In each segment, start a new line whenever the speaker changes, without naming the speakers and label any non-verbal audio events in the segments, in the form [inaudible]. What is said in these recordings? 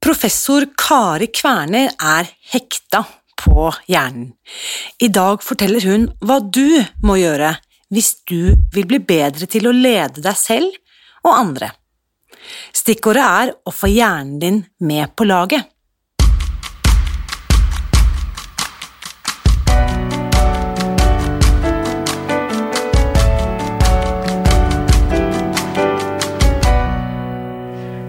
Professor Kari Kverner er hekta på hjernen. I dag forteller hun hva du må gjøre hvis du vil bli bedre til å lede deg selv og andre. Stikkordet er å få hjernen din med på laget.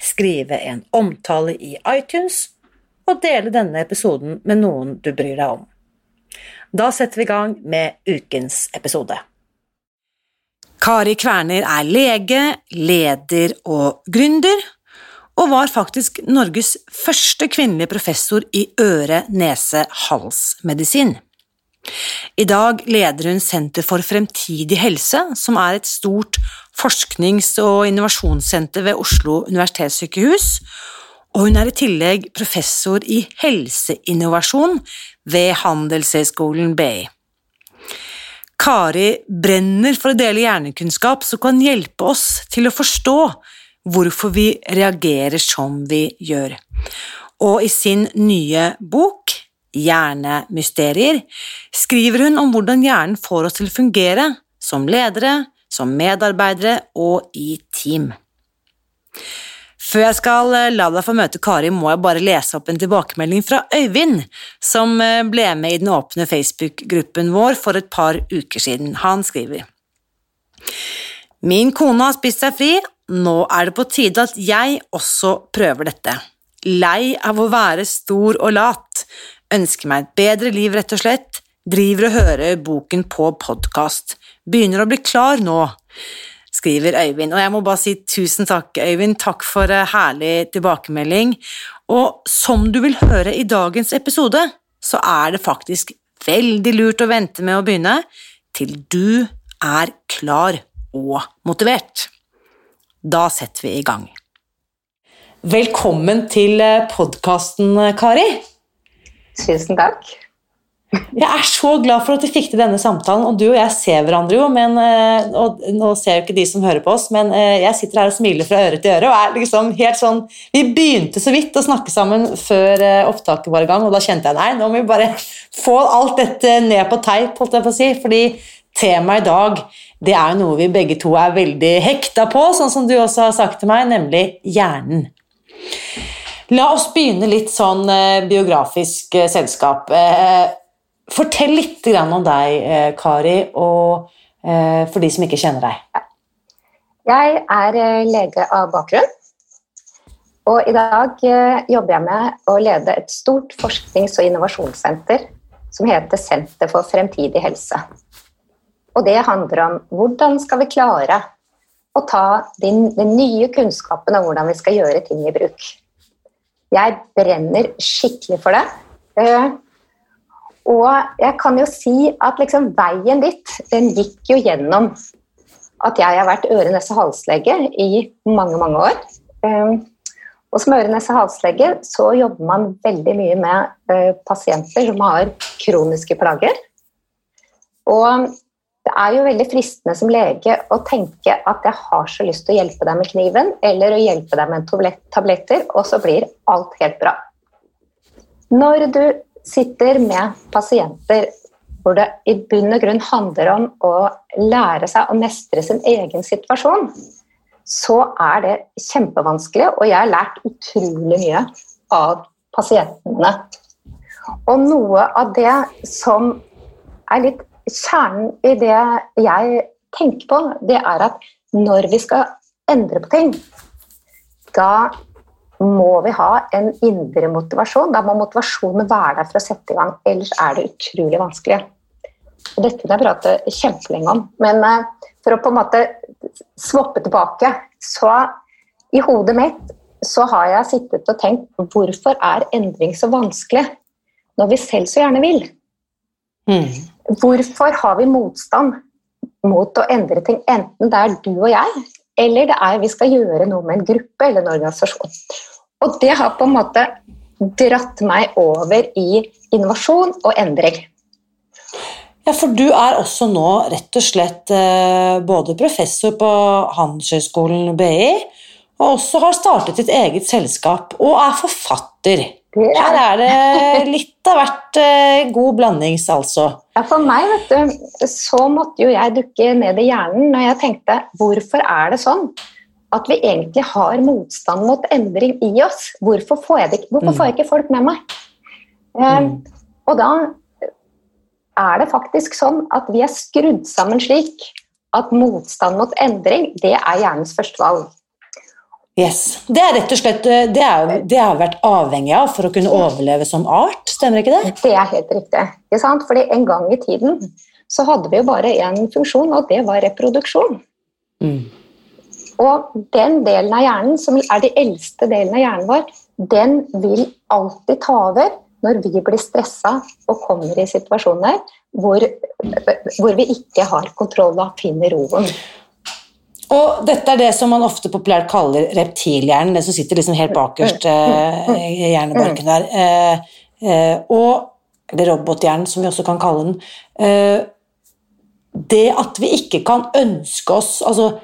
skrive en omtale i iTunes og dele denne episoden med noen du bryr deg om. Da setter vi i gang med ukens episode. Kari Kverner er lege, leder og gründer, og var faktisk Norges første kvinnelige professor i øre-, nese-, hals-medisin. I dag leder hun Senter for fremtidig helse, som er et stort forsknings- og innovasjonssenter ved Oslo universitetssykehus, og hun er i tillegg professor i helseinnovasjon ved Handelshøyskolen BI. Kari brenner for å dele hjernekunnskap som kan hjelpe oss til å forstå hvorfor vi reagerer som vi gjør. Og i sin nye bok, Hjernemysterier, skriver hun om hvordan hjernen får oss til å fungere som ledere, som medarbeidere og i team. Før jeg skal eh, la deg få møte Kari, må jeg bare lese opp en tilbakemelding fra Øyvind, som eh, ble med i den åpne Facebook-gruppen vår for et par uker siden. Han skriver Min kone har spist seg fri, nå er det på tide at jeg også prøver dette. Lei av å være stor og lat, ønsker meg et bedre liv, rett og slett, driver og hører boken på podkast, begynner å bli klar nå skriver Øyvind. Og jeg må bare si tusen takk, Øyvind. Takk for eh, herlig tilbakemelding. Og som du vil høre i dagens episode, så er det faktisk veldig lurt å vente med å begynne til du er klar og motivert. Da setter vi i gang. Velkommen til eh, podkasten, Kari.
Tusen takk.
Jeg er så glad for at vi fikk til denne samtalen, og du og jeg ser hverandre jo, men, eh, og nå ser jo ikke de som hører på oss, men eh, jeg sitter her og smiler fra øre til øre. og er liksom helt sånn, Vi begynte så vidt å snakke sammen før eh, opptaket var i gang, og da kjente jeg nei, nå må vi bare få alt dette ned på teip, holdt jeg på å si, fordi temaet i dag det er jo noe vi begge to er veldig hekta på, sånn som du også har sagt til meg, nemlig hjernen. La oss begynne litt sånn biografisk selskap. Fortell litt om deg, eh, Kari, og eh, for de som ikke kjenner deg.
Jeg er eh, lege av bakgrunn. Og i dag jobber jeg med å lede et stort forsknings- og innovasjonssenter som heter Senter for fremtidig helse. Og det handler om hvordan skal vi klare å ta den, den nye kunnskapen om hvordan vi skal gjøre ting i bruk. Jeg brenner skikkelig for det. Og jeg kan jo si at liksom veien dit, den gikk jo gjennom at jeg har vært øre-nese-halslege i mange, mange år. Ehm, og som øre-nese-halslege så jobber man veldig mye med eh, pasienter som har kroniske plager. Og det er jo veldig fristende som lege å tenke at jeg har så lyst til å hjelpe deg med kniven eller å hjelpe deg med tabletter, og så blir alt helt bra. Når du sitter med pasienter hvor det i bunn og grunn handler om å lære seg å mestre sin egen situasjon, så er det kjempevanskelig, og jeg har lært utrolig mye av pasientene. Og noe av det som er litt kjernen i det jeg tenker på, det er at når vi skal endre på ting, da må vi ha en indre motivasjon. Da må motivasjonen være der for å sette i gang, ellers er det utrolig vanskelig. Og dette kunne jeg prate kjempelenge om, men eh, for å på en måte svoppe tilbake, så i hodet mitt så har jeg sittet og tenkt hvorfor er endring så vanskelig når vi selv så gjerne vil? Mm. Hvorfor har vi motstand mot å endre ting, enten det er du og jeg, eller det er vi skal gjøre noe med en gruppe eller en organisasjon? Og det har på en måte dratt meg over i innovasjon og endring.
Ja, for du er også nå rett og slett eh, både professor på Handelshøyskolen BI, og også har startet ditt eget selskap og er forfatter. Her er det litt av hvert eh, god blandings, altså.
Ja, for meg, vet du, så måtte jo jeg dukke ned i hjernen når jeg tenkte hvorfor er det sånn at vi egentlig har motstand mot endring i oss? Hvorfor får jeg, det, hvorfor får jeg ikke folk med meg? Um, og da er det faktisk sånn at vi er skrudd sammen slik at motstand mot endring, det er hjernens førstevalg.
Yes. Det er rett og slett eh, det, er, det har vært avhengig av for å kunne overleve som art, stemmer ikke det?
Det er helt riktig. Ikke sant? Fordi en gang i tiden så hadde vi jo bare én funksjon, og det var reproduksjon. Mm. Og den delen av hjernen, som er de eldste delen av hjernen vår, den vil alltid ta over når vi blir stressa og kommer i situasjoner hvor, hvor vi ikke har kontroll og finner roen.
Og dette er det som man ofte populært kaller reptilhjernen, det som sitter liksom helt bakerst eh, i hjernebarken der. Eh, eh, og eller robothjernen, som vi også kan kalle den. Eh, det at vi ikke kan ønske oss altså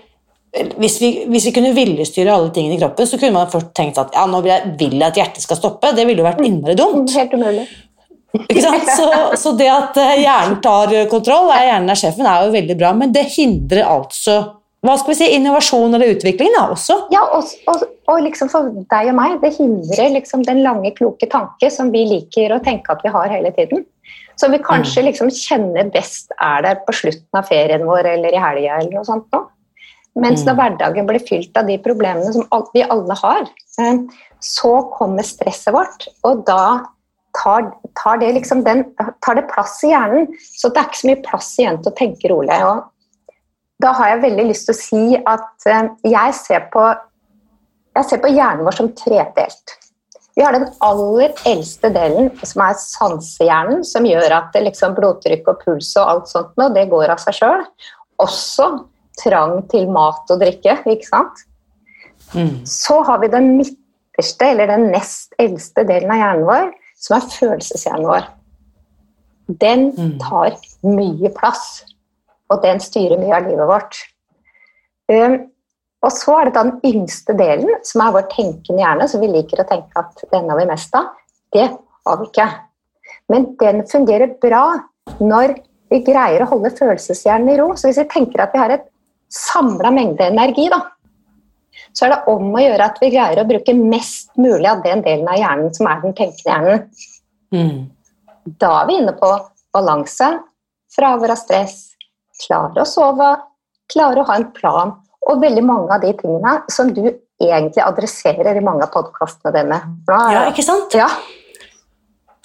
hvis vi, hvis vi, kunne viljestyre alle tingene i kroppen, så kunne man først tenkt at ja, nå vil jeg, vil jeg at hjertet skal stoppe. Det ville jo vært innmari dumt.
Helt umulig.
Så, så, det at eh, hjernen tar kontroll, er hjernen er sjefen, er jo veldig bra, men det hindrer altså hva skal vi si, innovasjon eller utvikling da, også.
Ja, og, og, og liksom for deg og meg, det hindrer liksom den lange, kloke tanke som vi liker å tenke at vi har hele tiden. Som vi kanskje mm. liksom kjenner best er der på slutten av ferien vår eller i helga eller noe sånt. Nå. Mens når mm. hverdagen blir fylt av de problemene som vi alle har, eh, så kommer stresset vårt, og da tar, tar, det, liksom den, tar det plass i hjernen. Så det er ikke så mye plass igjen til å tenke rolig. Og da har jeg veldig lyst til å si at eh, jeg ser på, jeg ser på hjernen vår som tredelt. Vi har den aller eldste delen, som er sansehjernen, som gjør at liksom blodtrykk og puls og alt sånt noe, det går av seg sjøl. Også trang til mat og drikke, ikke sant. Mm. Så har vi den midterste, eller den nest eldste delen av hjernen vår, som er følelseshjernen vår. Den mm. tar mye plass og den styrer mye av livet vårt. Um, og så er det da den yngste delen, som er vår tenkende hjerne, som vi liker å tenke at den har vi mest av. Det har vi ikke. Men den fungerer bra når vi greier å holde følelseshjernen i ro. Så hvis vi tenker at vi har et samla mengde energi, da, så er det om å gjøre at vi greier å bruke mest mulig av den delen av hjernen som er den tenkende hjernen. Mm. Da er vi inne på balanse, fravær av stress, klare å sove, klare å ha en plan. Og veldig mange av de tingene som du egentlig adresserer i mange av podkastene dine.
Ja, ikke sant?
Ja.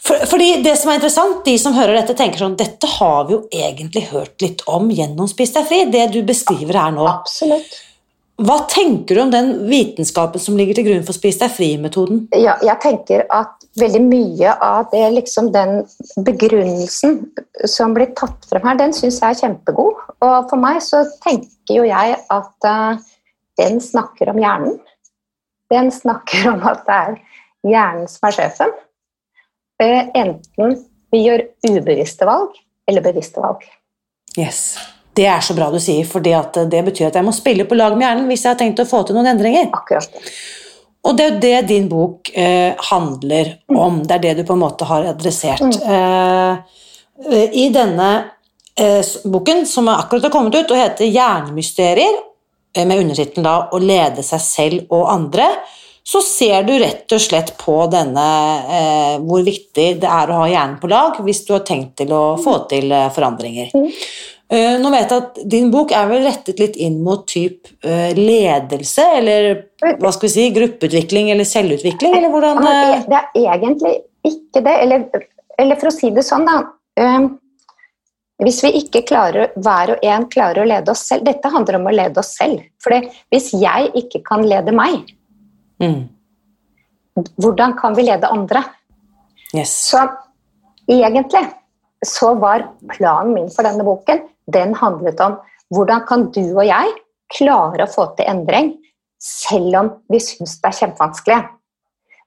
For, fordi det som er interessant, De som hører dette, tenker sånn Dette har vi jo egentlig hørt litt om gjennom Spis deg fri. Det du beskriver her nå.
Absolutt.
Hva tenker du om den vitenskapen som ligger til grunn for Spis deg fri-metoden?
Ja, jeg tenker at veldig mye av det, liksom den begrunnelsen som blir tatt frem her, den syns jeg er kjempegod. Og for meg så tenker jo jeg at uh, den snakker om hjernen. Den snakker om at det er hjernen som er sjefen. Uh, enten vi gjør ubevisste valg eller bevisste valg.
Yes. Det er så bra du sier, for det betyr at jeg må spille på lag med hjernen hvis jeg har tenkt å få til noen endringer.
Akkurat
og det er jo det din bok eh, handler om. Det er det du på en måte har adressert. Mm. Eh, I denne eh, boken, som akkurat har kommet ut og heter 'Hjernemysterier', eh, med undertittelen 'Å lede seg selv og andre', så ser du rett og slett på denne eh, hvor viktig det er å ha hjernen på lag hvis du har tenkt til å få til eh, forandringer.
Mm.
Eh, nå vet jeg at din bok er vel rettet litt inn mot typ eh, ledelse, eller hva skal vi si, gruppeutvikling eller selvutvikling, eller hvordan eh,
Det er egentlig ikke det. Eller, eller for å si det sånn, da. hvis vi ikke klarer, hver og en klarer å lede oss selv Dette handler om å lede oss selv. For hvis jeg ikke kan lede meg,
mm,
hvordan kan vi lede andre?
Yes.
Så egentlig så var planen min for denne boken den handlet om hvordan kan du og jeg klare å få til endring selv om vi syns det er kjempevanskelig.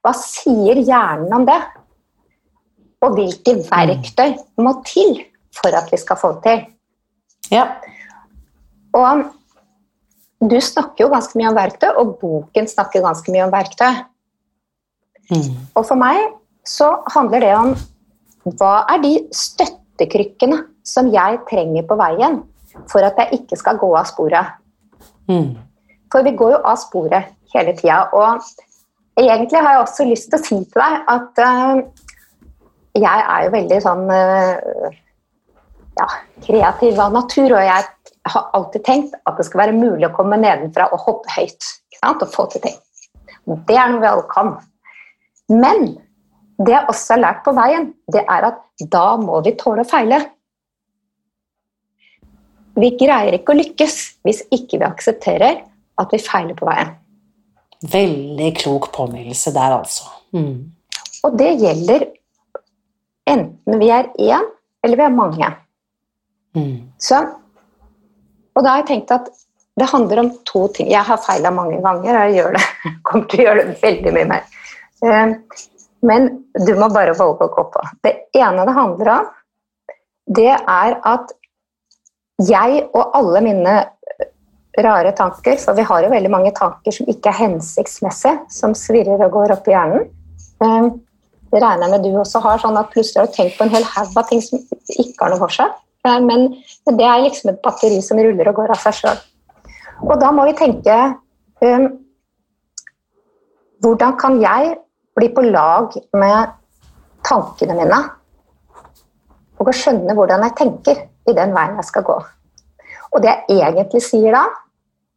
Hva sier hjernen om det? Og hvilke verktøy må til for at vi skal få det til?
Ja.
Og du snakker jo ganske mye om verktøy, og boken snakker ganske mye om verktøy.
Mm.
Og for meg så handler det om hva er de støttekrykkene som jeg trenger på veien for at jeg ikke skal gå av sporet.
Mm.
For vi går jo av sporet hele tida. Og egentlig har jeg også lyst til å si til deg at uh, jeg er jo veldig sånn uh, ja, kreativ av natur, og jeg har alltid tenkt at det skal være mulig å komme nedenfra og hoppe høyt. Og få til ting. Det er noe vi alle kan. Men det jeg også har lært på veien, det er at da må vi tåle å feile. Vi greier ikke å lykkes hvis ikke vi aksepterer at vi feiler på veien.
Veldig klok påminnelse der, altså. Mm.
Og det gjelder enten vi er én eller vi er mange.
Mm.
Så, og da har jeg tenkt at det handler om to ting. Jeg har feila mange ganger, og jeg gjør det. [laughs] kommer til å gjøre det veldig mye mer. Eh, Men du må bare våge å gå på. Det ene det handler om, det er at jeg og alle mine rare tanker, for vi har jo veldig mange tanker som ikke er hensiktsmessige, som svirrer og går opp i hjernen. Eh, Det regner jeg med du også har, sånn at plutselig har du tenkt på en hel haug av ting som ikke har noe for seg. Eh, men det er liksom et batteri som ruller og går av seg sjøl. Og da må vi tenke um, Hvordan kan jeg bli på lag med tankene mine? Og å skjønne hvordan jeg tenker i den veien jeg skal gå. Og det jeg egentlig sier da,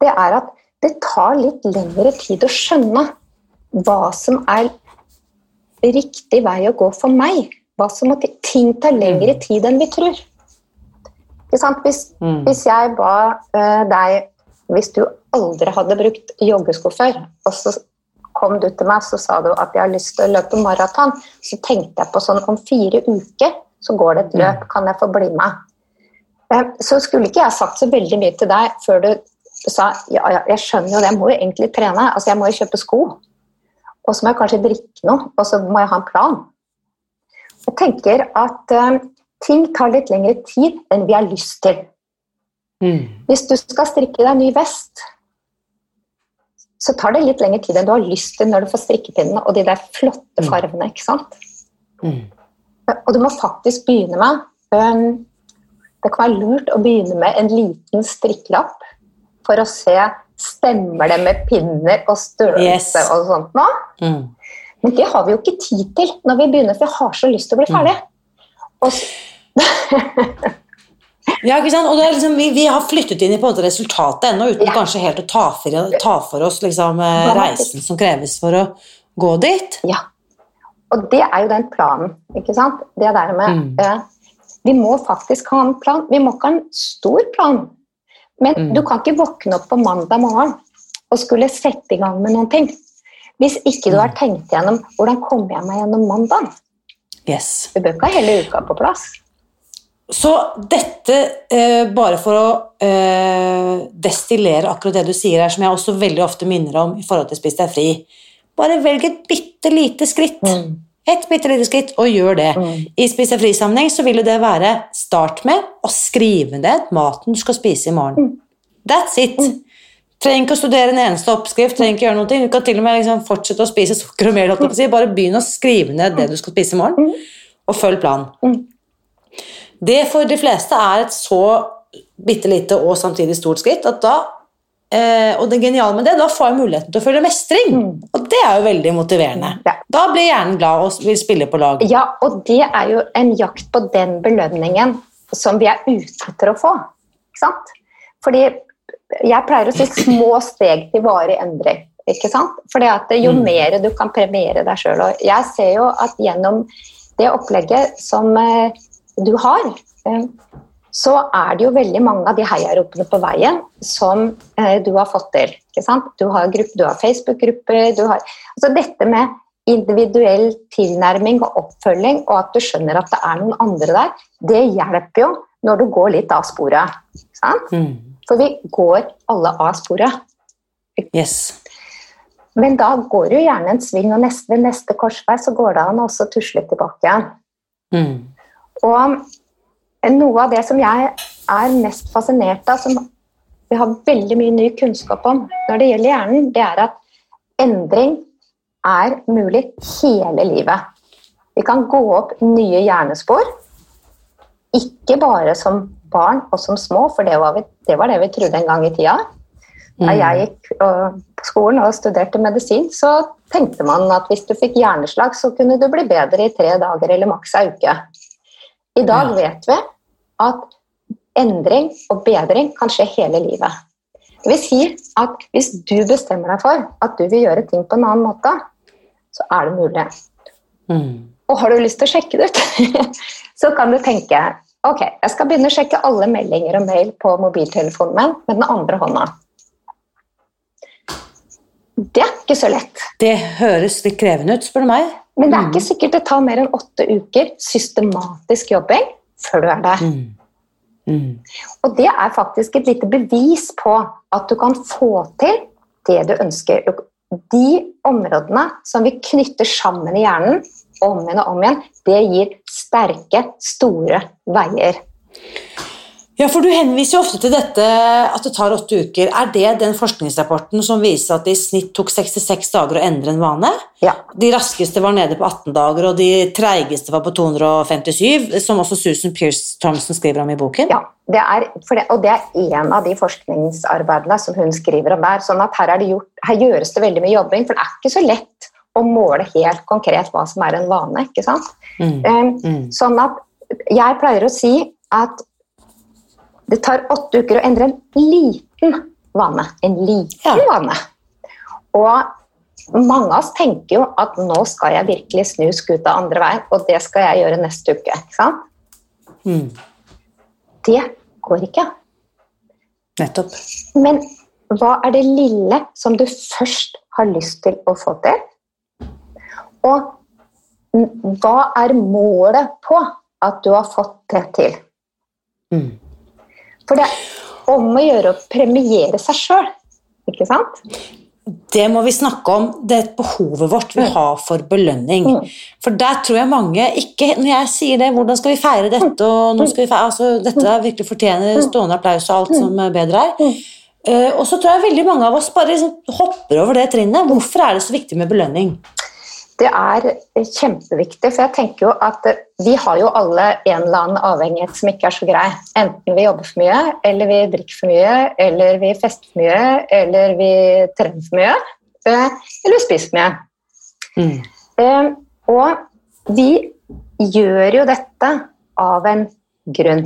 det er at det tar litt lengre tid å skjønne hva som er riktig vei å gå for meg. Hva som må til. Ting tar lengre tid enn vi tror. Hvis,
Mm.
hvis jeg ba eh, deg Hvis du aldri hadde brukt joggesko før, og så kom du til meg så sa du at jeg har lyst til å løpe maraton, så tenkte jeg på sånn om fire uker så går det et løp, kan jeg få bli med? Eh, Så skulle ikke jeg sagt så veldig mye til deg før du sa ja, ja, jeg skjønner jo det, jeg må jo egentlig trene, altså jeg må jo kjøpe sko. Og så må jeg kanskje drikke noe, og så må jeg ha en plan. Jeg tenker at eh, ting tar litt lengre tid enn vi har lyst til.
Mm.
Hvis du skal strikke deg en ny vest, så tar det litt lengre tid enn du har lyst til når du får strikkepinnene og de der flotte fargene. ikke sant?
Mm.
Og du må faktisk begynne med øhm, Det kan være lurt å begynne med en liten strikkelapp for å se stemmer det med pinner og størrelse
Yes.
og sånt nå.
Mm.
Men det har vi jo ikke tid til når vi begynner, for vi har så lyst til å bli ferdig. Og [laughs]
Ja, ikke sant? Og er liksom, vi, vi har flyttet inn i på en måte resultatet ennå, uten
Ja.
kanskje helt å ta for, ta for oss liksom, eh, reisen som kreves for å gå dit.
Ja. Og det er jo den planen, ikke sant? Det der med
Mm.
Vi må faktisk ha en plan. Vi må ikke ha en stor plan. Men
Mm.
du kan ikke våkne opp på mandag morgen og skulle sette i gang med noen ting. Hvis ikke du
Mm.
har tenkt gjennom hvordan kommer jeg meg gjennom mandagen.
Yes.
Du bør ikke ha hele uka på plass.
Så dette, eh, bare for å eh, destillere akkurat det du sier her, som jeg også veldig ofte minner om i forhold til Spis deg fri, bare velg et bitte lite skritt. Et bitte lite skritt, og gjør det.
Mm.
I Spis deg fri-sammenheng så vil jo det være start med å skrive ned maten du skal spise i morgen. That's it. Trenger ikke å studere en eneste oppskrift, trenger ikke gjøre noe. Du kan til og med liksom fortsette å spise sukker og mel. Bare begynn å skrive ned det du skal spise i morgen, og følg planen.
Mm.
Det for de fleste er et så bitte lite og samtidig stort skritt at da eh, og det geniale med det, da får jeg muligheten til å føle mestring. Og Det er jo veldig motiverende.
Ja.
Da blir hjernen glad og vil spille på lag.
Ja, og det er jo en jakt på den belønningen som vi er ute etter å få. Ikke sant? Fordi jeg pleier å si små steg til varig endring. Ikke sant? Fordi at jo
Mm.
mer du kan premiere deg sjøl Og jeg ser jo at gjennom det opplegget som eh, du har, eh, så er det jo veldig mange av de heiaropene på veien som eh, du har fått til. Du har, har Facebook-grupper du har, altså Dette med individuell tilnærming og oppfølging, og at du skjønner at det er noen andre der, det hjelper jo når du går litt av sporet.
Mm.
For vi går alle av sporet.
Yes.
Men da går du gjerne en sving, og neste, ved neste korsvei så går det an å tusle tilbake.
Mm.
Og noe av det som jeg er mest fascinert av, som vi har veldig mye ny kunnskap om når det gjelder hjernen, det er at endring er mulig hele livet. Vi kan gå opp nye hjernespor, ikke bare som barn og som små, for det var, vi, det var det vi trodde en gang i tida. Da jeg gikk på skolen og studerte medisin, så tenkte man at hvis du fikk hjerneslag, så kunne du bli bedre i tre dager eller maks ei uke. I dag vet vi at endring og bedring kan skje hele livet. Det vil si at hvis du bestemmer deg for at du vil gjøre ting på en annen måte, så er det mulig.
Mm.
Og har du lyst til å sjekke det ut, [laughs] så kan du tenke ok, jeg skal begynne å sjekke alle meldinger og mail på mobiltelefonen min med den andre hånda. Det er ikke så lett.
Det høres litt krevende ut, spør du meg.
Men det er ikke sikkert det tar mer enn åtte uker systematisk jobbing før du er der.
Mm. Mm.
Og det er faktisk et lite bevis på at du kan få til det du ønsker. De områdene som vi knytter sammen i hjernen, om igjen og om igjen, det gir sterke, store veier.
Ja, for du henviser jo ofte til dette at det tar åtte uker. Er det den forskningsrapporten som viser at det i snitt tok 66 dager å endre en vane?
Ja.
De raskeste var nede på 18 dager, og de treigeste var på 257, som også Susan Pierce Thompson skriver om i boken.
Ja, det er, det, og det er en av de forskningsarbeidene som hun skriver om der. sånn at her, er det gjort, her gjøres det veldig mye jobbing, for det er ikke så lett å måle helt konkret hva som er en vane. ikke sant?
Mm.
Um,
Mm.
Sånn at jeg pleier å si at det tar åtte uker å endre en liten vane. En liten
Ja.
vane. Og mange av oss tenker jo at nå skal jeg virkelig snu skuta andre veien, og det skal jeg gjøre neste uke. ikke sant?
Mm.
Det går ikke.
Nettopp.
Men hva er det lille som du først har lyst til å få til? Og hva er målet på at du har fått det til?
Mm.
For det er om å gjøre å premiere seg sjøl, ikke sant?
Det må vi snakke om, det behovet vårt vi
Mm.
har for belønning.
Mm.
For der tror jeg mange ikke Når jeg sier det, hvordan skal vi feire dette, og nå skal vi feire, altså, dette er virkelig fortjener stående applaus og alt som bedre er.
Mm.
Eh, og så tror jeg veldig mange av oss bare liksom hopper over det trinnet. Hvorfor er det så viktig med belønning?
Det er kjempeviktig, for jeg tenker jo at vi har jo alle en eller annen avhengighet som ikke er så grei. Enten vi jobber for mye, eller vi drikker for mye, eller vi fester for mye, eller vi trener for mye, eh, eller vi spiser for mye.
Mm.
Eh, Og vi gjør jo dette av en grunn.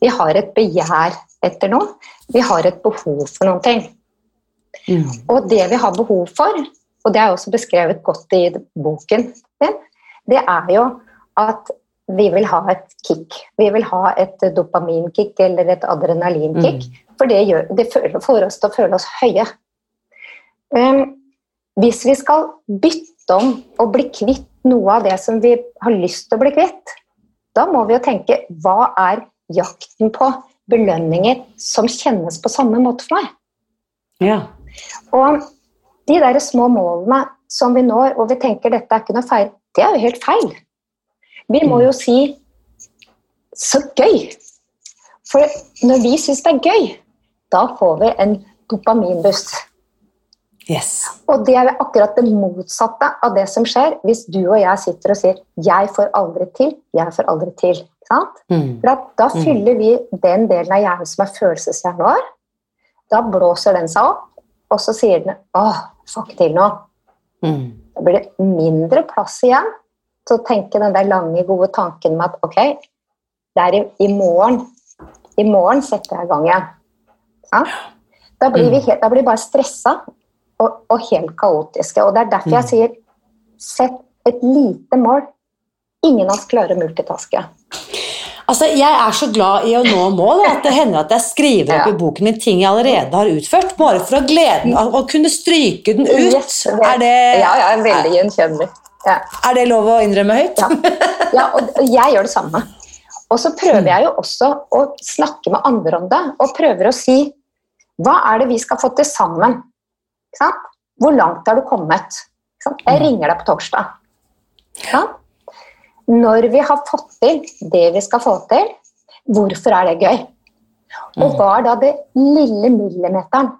Vi har et begjær etter noe. Vi har et behov for noen ting.
Mm.
Og det vi har behov for, og det er også beskrevet godt i boken din, det er jo at vi vil ha et kick. Vi vil ha et dopaminkick eller et adrenalinkick. For det, gjør, det får oss til å føle oss høye. Um, hvis vi skal bytte om og bli kvitt noe av det som vi har lyst til å bli kvitt, da må vi jo tenke hva er jakten på belønninger som kjennes på samme måte for meg?
Ja.
Og de der små målene som vi når, og vi tenker dette er ikke noe feil, det er jo helt feil. Vi må jo si så gøy! For når vi syns det er gøy, da får vi en dopaminbuss.
Yes.
Og det er akkurat det motsatte av det som skjer hvis du og jeg sitter og sier 'jeg får aldri til', 'jeg får aldri til'. Sant?
Mm.
For at da
Mm.
fyller vi den delen av hjernen som er følelseshjernen vår. Da blåser den seg opp, og så sier den 'Å, får ikke til noe'.
Mm.
Da blir det mindre plass igjen til å tenke den der lange, gode tanken med at ok, det er i, i morgen. I morgen setter jeg i gang igjen. Ja? Da blir vi helt, da blir vi bare stressa og, og helt kaotiske. Og det er derfor jeg sier sett et lite mål. Ingen av oss klarer å multitaske.
Altså, Jeg er så glad i å nå mål at det hender at jeg skriver opp
Ja.
i boken min ting jeg allerede har utført, bare for å gleden av å kunne stryke den ut.
Yes,
Er det,
Ja, ja, veldig gjenkjennelig. Ja.
er det lov å innrømme høyt?
Ja. ja, og jeg gjør det samme. Og så prøver jeg jo også å snakke med andre om det, og prøver å si hva er det vi skal få til sammen? Ikke sant? Hvor langt har du kommet? Ikke sant? Jeg ringer deg på torsdag. Sant? Når vi har fått til det vi skal få til, hvorfor er det gøy? Og hva er da det lille millimeteren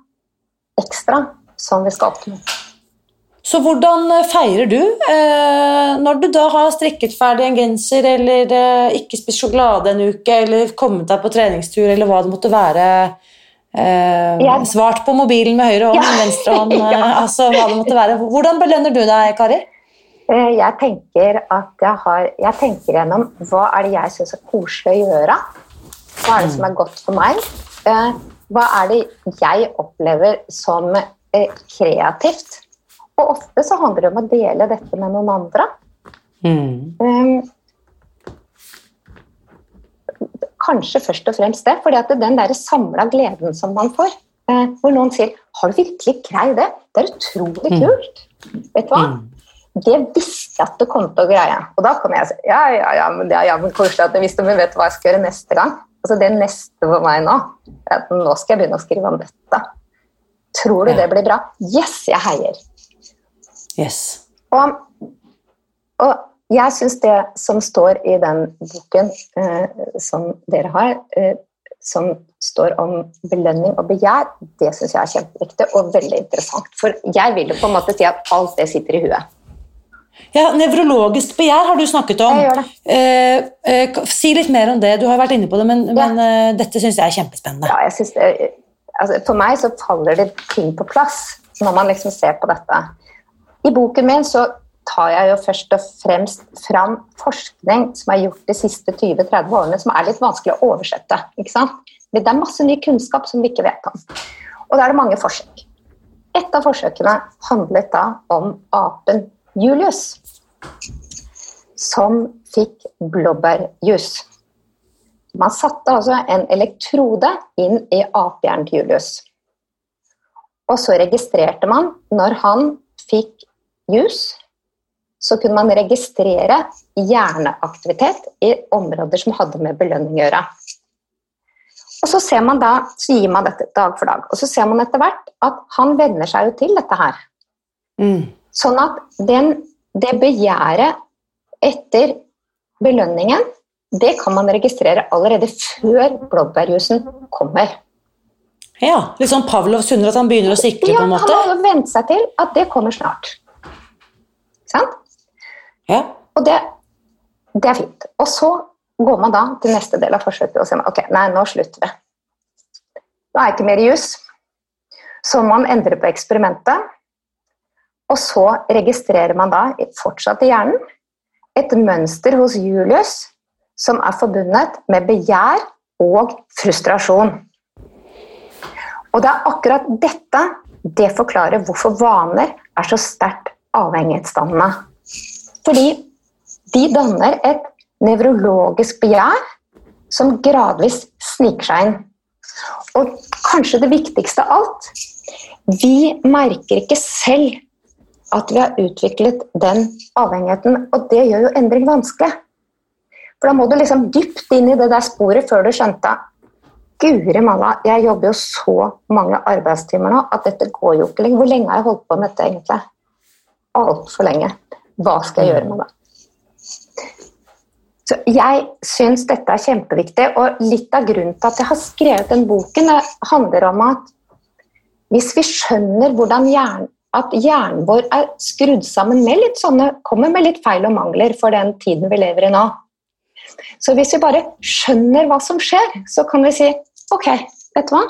ekstra som vi skal oppnå?
Så hvordan eh, feirer du eh, når du da har strikket ferdig en genser, eller eh, ikke spist sjokolade en uke, eller kommet deg på treningstur, eller hva det måtte være? Eh, svart på mobilen med høyre hånd,
Ja.
venstre hånd, [laughs] eh,
Ja.
altså hva det måtte være. Hvordan belønner du deg, Kari?
Eh, Jeg tenker at jeg har Jeg tenker gjennom hva er det jeg syns er koselig å gjøre. Hva er det som er godt for meg? Eh, Hva er det jeg opplever som eh, kreativt? Og ofte så handler det om å dele dette med noen andre. Mm. Kanskje først og fremst det, fordi at den der samla gleden som man får, hvor noen sier 'Har du virkelig greid det?' Det er utrolig kult. Vet du hva? Det visste jeg at du kom til å greie. Og da kan jeg si ja, ja, ja, men det er jammen koselig at du visste, men vet du hva jeg skal gjøre neste gang? Altså Det neste for meg nå, er at nå skal jeg begynne å skrive om dette. Tror du det blir bra? Yes, jeg heier.
Yes.
Og, og jeg syns det som står i den boken eh, som dere har, eh, som står om belønning og begjær, det syns jeg er kjempeviktig og veldig interessant. For jeg vil jo på en måte si at alt det sitter i huet.
Ja, Nevrologisk begjær har du snakket om.
Jeg gjør det.
Eh, eh, si litt mer om det. Du har vært inne på det, men, men eh, dette syns jeg er kjempespennende.
Ja, jeg synes det, altså for meg så faller det ting på plass når man liksom ser på dette. I boken min så tar jeg jo først og fremst fram forskning som er gjort de siste 20-30 årene, som er litt vanskelig å oversette. ikke sant? Men det er masse ny kunnskap som vi ikke vet om. Og da er det mange forsøk. Et av forsøkene handlet da om apen Julius, som fikk blåbærjus. Man satte altså en elektrode inn i apehjernen til Julius. Og så registrerte man når han fikk jus, så kunne man registrere hjerneaktivitet i områder som hadde med belønning å gjøre. Og så, ser man da, så gir man dette dag for dag. Og så ser man etter hvert at han venner seg jo til dette her.
Mm.
Sånn at den, det begjæret etter belønningen, det kan man registrere allerede før blåbærjusen kommer.
Ja, Litt sånn Pavlovs hunder, at han begynner å sikre?
Ja,
på en
han
måte?
har jo vente seg til at det kommer snart. Sant?
Ja.
Og det, det er fint. Og så går man da til neste del av forsøket og sier ok, nei, nå slutter vi. Nå er det ikke mer jus. Så man endrer på eksperimentet. Og så registrerer man da fortsatt i hjernen et mønster hos Julius som er forbundet med begjær og frustrasjon. Og det er akkurat dette det forklarer hvorfor vaner er så sterkt avhengighetsdannende. Fordi de danner et nevrologisk begjær som gradvis sniker seg inn. Og kanskje det viktigste av alt vi merker ikke selv at vi har utviklet den avhengigheten, og det gjør jo endring vanskelig. For da må du liksom dypt inn i det der sporet før du skjønte Guri malla, jeg jobber jo så mange arbeidstimer nå at dette går jo ikke lenger. Hvor lenge har jeg holdt på med dette egentlig? Altfor lenge. Hva skal jeg gjøre med det? Så jeg syns dette er kjempeviktig, og litt av grunnen til at jeg har skrevet den boken, handler om at hvis vi skjønner hvordan hjernen at hjernen vår er skrudd sammen med litt sånne, kommer med litt feil og mangler for den tiden vi lever i nå. Så hvis vi bare skjønner hva som skjer, så kan vi si ok, vet du hva?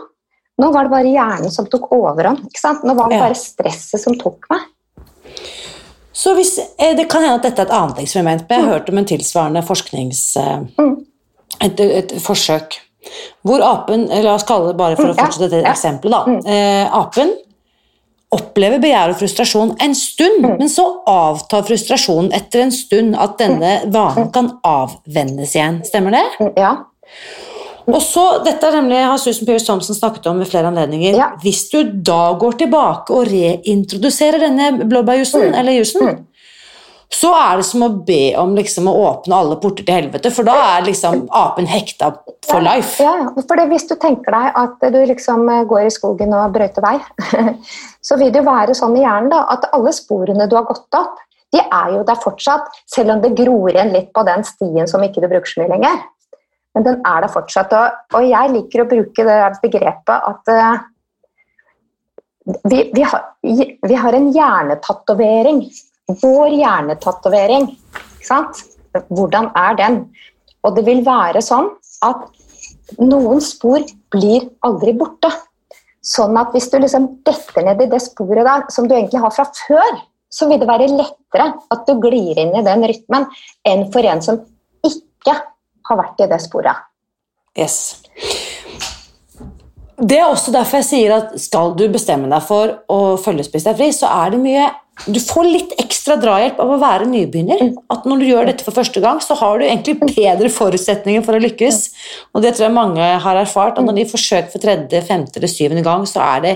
Nå var det bare hjernen som tok overhånd. ikke sant? Nå var det bare stresset som tok meg.
Så hvis, eh, Det kan hende at dette er et annet eksperiment, men jeg har hørt om en tilsvarende forsknings... eh, Et, et forsøk hvor apen La oss kalle det bare for å
Mm,
fortsette
dette
eksempelet, da. Eh, apen opplever begjær og frustrasjon en stund,
Mm.
men så avtar frustrasjonen etter en stund at denne vanen kan avvennes igjen. Stemmer det?
Ja.
Og så, Dette er nemlig, har Susan Pearce Thompson snakket om ved flere anledninger.
Ja.
Hvis du da går tilbake og reintroduserer denne blåbærjusen, eller jusen, så er det som å be om liksom, å åpne alle porter til helvete, for da er liksom apen hekta for life.
Ja, ja. for hvis du tenker deg at du liksom eh, går i skogen og brøyter vei, [laughs] så vil det jo være sånn i hjernen da, at alle sporene du har gått opp, de er jo der fortsatt, selv om det gror igjen litt på den stien som ikke du bruker så mye lenger. Men den er der fortsatt, og, og jeg liker å bruke det begrepet at uh, vi, vi, har, vi har en hjernetatovering. Vår hjernetatovering. Hvordan er den? Og det vil være sånn at noen spor blir aldri borte. Sånn at hvis du liksom detter ned i det sporet der som du egentlig har fra før, så vil det være lettere at du glir inn i den rytmen enn for en som ikke har vært i det sporet.
Yes. Det er også derfor jeg sier at skal du bestemme deg for å følge Spis deg fri, så er det mye Du får litt ekstra drahjelp av å være nybegynner. At når du gjør dette for første gang, så har du egentlig bedre forutsetninger for å lykkes. Og det tror jeg mange har erfart. At når de forsøker for tredje, femte eller syvende gang, så er det,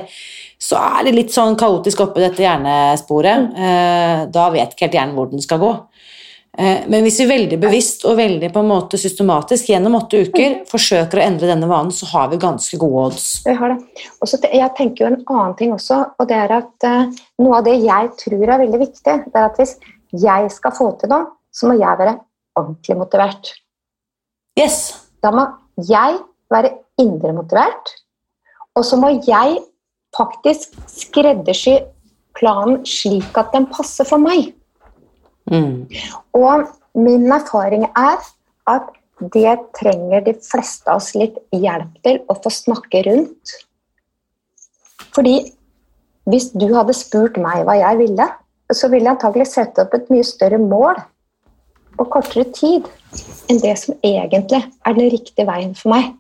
så er det litt sånn kaotisk oppi dette hjernesporet. Eh, Da vet ikke helt hjernen hvor den skal gå. Eh, Men hvis vi veldig bevisst og veldig på en måte systematisk gjennom åtte uker forsøker å endre denne vanen, så har vi ganske gode odds.
Jeg har det. Også, jeg tenker jo en annen ting også, og det er at uh, noe av det jeg tror er veldig viktig, det er at hvis jeg skal få til noe, så må jeg være ordentlig motivert.
Yes.
Da må jeg være indre motivert, og så må jeg faktisk skreddersy planen slik at den passer for meg.
Mm.
Og min erfaring er at det trenger de fleste av oss litt hjelp til å få snakke rundt. Fordi hvis du hadde spurt meg hva jeg ville, så ville jeg antagelig sette opp et mye større mål på kortere tid enn det som egentlig er den riktige veien for meg.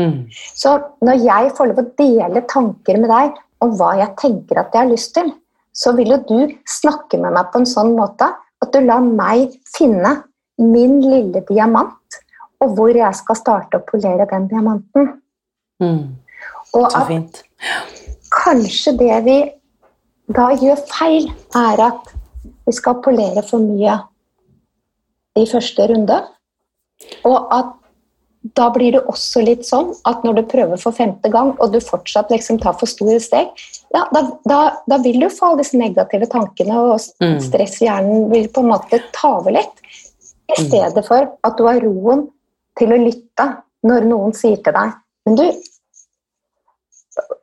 Mm.
Så når jeg får lov å dele tanker med deg om hva jeg tenker at jeg har lyst til, så vil jo du snakke med meg på en sånn måte at du lar meg finne min lille diamant, og hvor jeg skal starte å polere den diamanten.
Mm.
Og
Så
at
fint.
kanskje det vi da gjør feil, er at vi skal polere for mye i første runde. Og at da blir det også litt sånn at når du prøver for femte gang, og du fortsatt liksom tar for store steg, ja, da, da, da vil du få alle disse negative tankene, og
Mm.
stress i hjernen vil på en måte ta over litt. I stedet for at du har roen til å lytte når noen sier til deg Men du,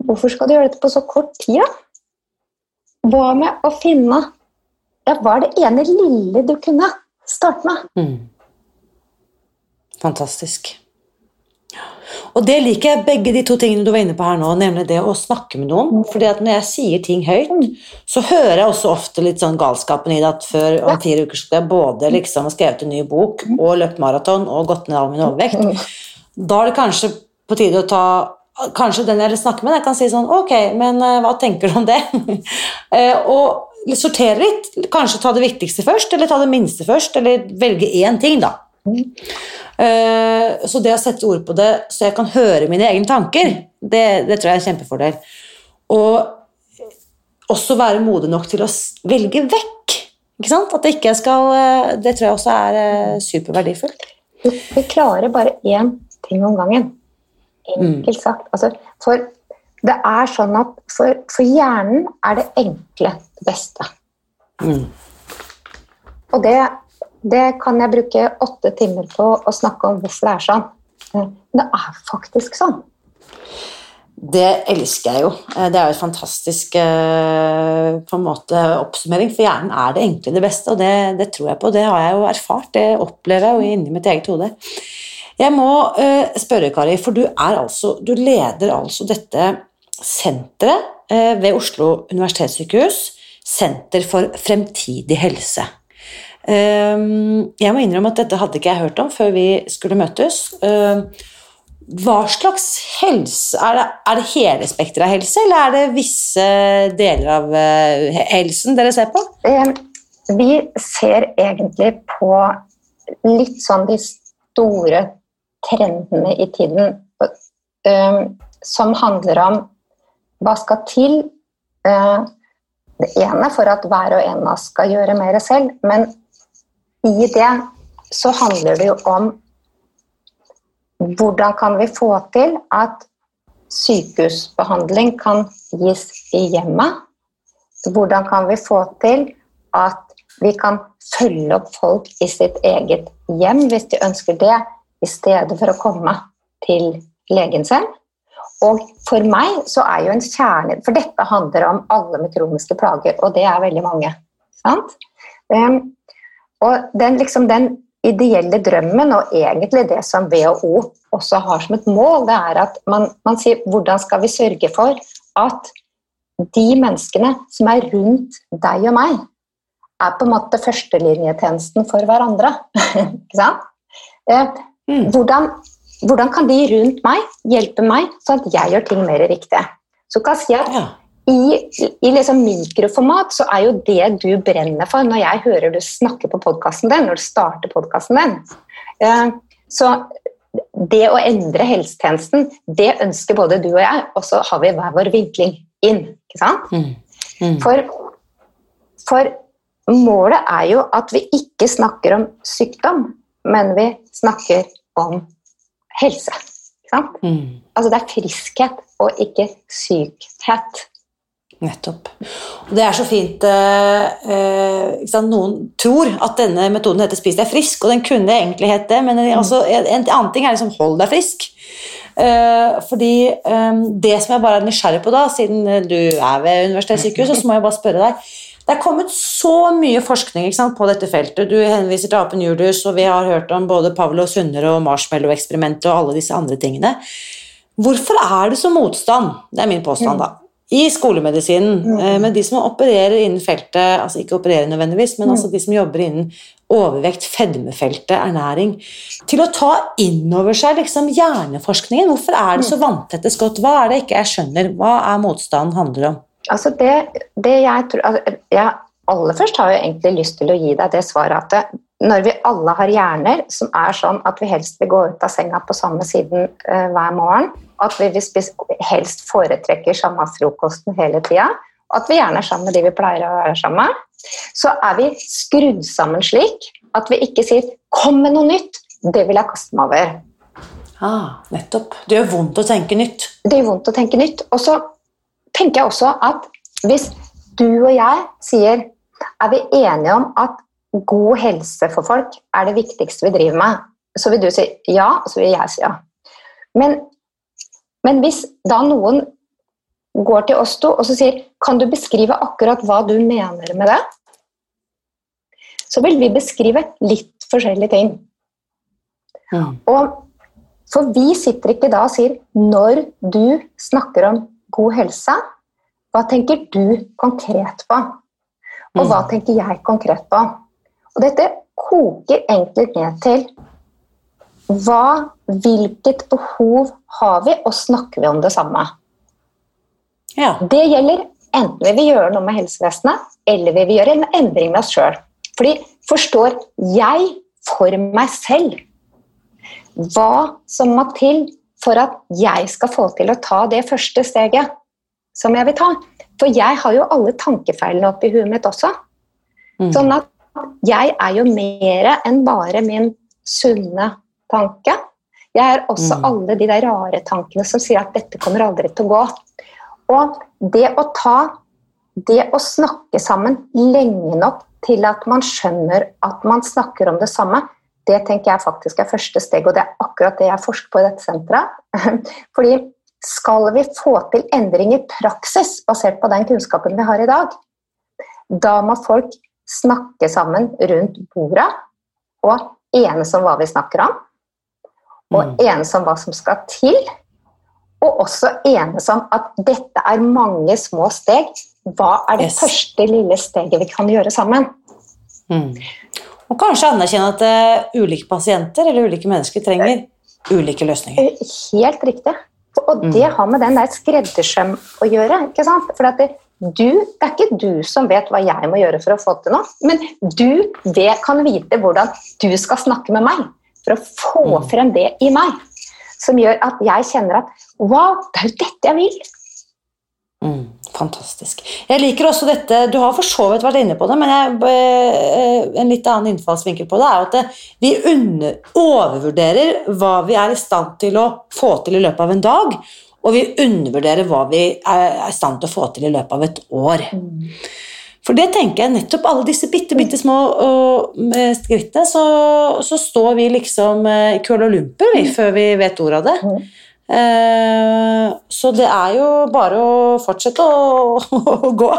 hvorfor skal du gjøre dette på så kort tid, da? Hva med å finne ja, Hva er det ene lille du kunne starte med?
Mm. Fantastisk. Og det liker jeg begge de to tingene du var inne på her nå, nemlig det å snakke med noen. Fordi at når jeg sier ting høyt, så hører jeg også ofte litt sånn galskapen i det at før om fire uker skal jeg både liksom skrevet en ny bok og løpt maraton og gått ned all min overvekt. Da er det kanskje på tide å ta Kanskje den jeg snakker med, jeg kan si sånn Ok, men eh, hva tenker du om det? [laughs] Eh, og sortere litt. Kanskje ta det viktigste først, eller ta det minste først, eller velge én ting, da. Eh, Så det å sette ord på det så jeg kan høre mine egne tanker, det, det tror jeg er en kjempefordel. Og også være modig nok til å velge vekk. Ikke sant? At det ikke skal eh, Det tror jeg også er eh, superverdifullt.
Du, vi klarer bare én ting om gangen. Enkelt sagt. Altså, for det er sånn at for, for hjernen er det enkle det beste.
Mm.
Og det, det kan jeg bruke åtte timer på å snakke om hvorfor det er sånn. Men det er faktisk sånn.
Det elsker jeg jo. Eh, Det er jo en fantastisk eh, en måte oppsummering, for hjernen er det enkle det beste, og det, det tror jeg på. Det har jeg jo erfart, det opplever jeg jo inni mitt eget hode. Jeg må eh, spørre, Kari, for du, altså, du leder altså dette senteret eh, ved Oslo universitetssykehus, Senter for fremtidig helse. Ehm, jeg må innrømme at dette hadde ikke jeg hørt om før vi skulle møtes. Ehm, hva slags helse Er det, er det hele spekteret av helse, eller er det visse deler av eh, helsen dere ser på?
Ehm, vi ser egentlig på litt sånn de store trendene i tiden som handler om hva skal til det ene for at hver og en av oss skal gjøre mer selv, men i det så handler det jo om hvordan kan vi få til at sykehusbehandling kan gis i hjemmet? Hvordan kan vi få til at vi kan følge opp folk i sitt eget hjem hvis de ønsker det, i stedet for å komme til legen sin? Og for meg så er jo en kjerne For dette handler om alle med kroniske plager, og det er veldig mange. Sant? Og den, liksom, den ideelle drømmen, og egentlig det som WHO også har som et mål, det er at man, man sier hvordan skal vi sørge for at de menneskene som er rundt deg og meg, er på en måte førstelinjetjenesten for hverandre. [laughs] Ikke sant? Eh, mm. Hvordan hvordan kan de rundt meg hjelpe meg, sånn at jeg gjør ting mer riktig? Så kan jeg si at. I, i liksom mikroformat så er jo det du brenner for når jeg hører du snakke på podkasten din, når du starter podkasten din. Eh, så det å endre helsetjenesten, det ønsker både du og jeg, og så har vi hver vår vinkling inn. ikke sant? Mm. Mm. For, for målet er jo at vi ikke snakker om sykdom, men vi snakker om helse. ikke Mm. Altså det er friskhet og ikke sykhet.
Nettopp. Og det er så fint eh, eh Noen tror at denne metoden heter 'spis deg frisk', og den kunne egentlig hett det, men mm. altså, en annen ting er liksom 'hold deg frisk'. Eh, fordi eh, Det som jeg bare er nysgjerrig på, da, siden du er ved universitetssykehuset, så må jeg bare spørre deg det er kommet så mye forskning sant, på dette feltet. Du henviser til apen Julius, og vi har hørt om både Pavlo Sunder og Marshmallow-eksperimentet og alle disse andre tingene. Hvorfor er det så motstand, det er min påstand, da, i skolemedisinen mm. Men med de som opererer innen feltet, altså ikke opererer nødvendigvis, men altså mm. de som jobber innen overvekt, fedmefeltet, ernæring, til å ta inn over seg liksom hjerneforskningen? Hvorfor er det så mm. vanntette skott? Hva er det ikke jeg skjønner? Hva er motstanden handler om?
Altså det, det jeg tror altså jeg Aller først har jeg egentlig lyst til å gi deg det svaret at når vi alle har hjerner som er sånn at vi helst vil gå ut av senga på samme siden uh, hver morgen, at vi helst foretrekker samme frokosten hele tida, at vi gjerne er sammen med de vi pleier å være sammen med, så er vi skrudd sammen slik at vi ikke sier 'kom med noe nytt', det vil jeg kaste meg over.
Ah, nettopp. Det gjør vondt å tenke nytt.
Det gjør vondt å tenke nytt. Og så tenker jeg også at hvis du og jeg sier er vi enige om at god helse for folk er det viktigste vi driver med, så vil du si ja, og så vil jeg si ja. Men, men hvis da noen går til oss to og så sier kan du beskrive akkurat hva du mener med det, så vil vi beskrive litt forskjellige ting. Ja. Og for vi sitter ikke da og sier når du snakker om god helse, hva tenker du konkret på? Og hva mm. tenker jeg konkret på? Og dette koker egentlig ned til hva, hvilket behov har vi, og snakker vi om det samme? Ja. Det gjelder enten vi vil gjøre noe med helsevesenet, eller vi vil gjøre en endring med oss sjøl. Fordi forstår jeg for meg selv hva som må til for at jeg skal få til å ta det første steget som jeg vil ta. For jeg har jo alle tankefeilene oppi huet mitt også. Mm. Sånn at jeg er jo mer enn bare min sunne tanke. Jeg er også mm. alle de der rare tankene som sier at 'dette kommer aldri til å gå'. Og det å ta Det å snakke sammen lenge nok til at man skjønner at man snakker om det samme, det tenker jeg faktisk er første steg, og det er akkurat det jeg forsker på i dette senteret. [laughs] Fordi skal vi få til endring i praksis basert på den kunnskapen vi har i dag, da må folk snakke sammen rundt bordet og enes om hva vi snakker om, og mm. enes om hva som skal til, og også enes om at dette er mange små steg hva er det
Yes.
første lille steget vi kan gjøre sammen?
Mm. Og kanskje anerkjenne at uh, ulike pasienter eller ulike mennesker trenger ulike løsninger.
Eh, Helt riktig. Og det har med den der skreddersøm å gjøre. ikke sant? For det, du, det er ikke du som vet hva jeg må gjøre for å få til noe, men du det kan vite hvordan du skal snakke med meg for å få
Mm.
frem det i meg. Som gjør at jeg kjenner at wow, det er jo dette jeg vil.
Mm, fantastisk. Jeg liker også dette Du har for så vidt vært inne på det, men jeg, eh, en litt annen innfallsvinkel på det er at det, vi under, overvurderer hva vi er i stand til å få til i løpet av en dag, og vi undervurderer hva vi er i stand til å få til i løpet av et år. For det tenker jeg nettopp alle disse bitte, bitte små øh, skrittene, så, så står vi liksom øh, i Kuala Lumpur vi, før vi vet ordet av det.
Mm.
Eh, så det er jo bare å fortsette å, [laughs] å gå.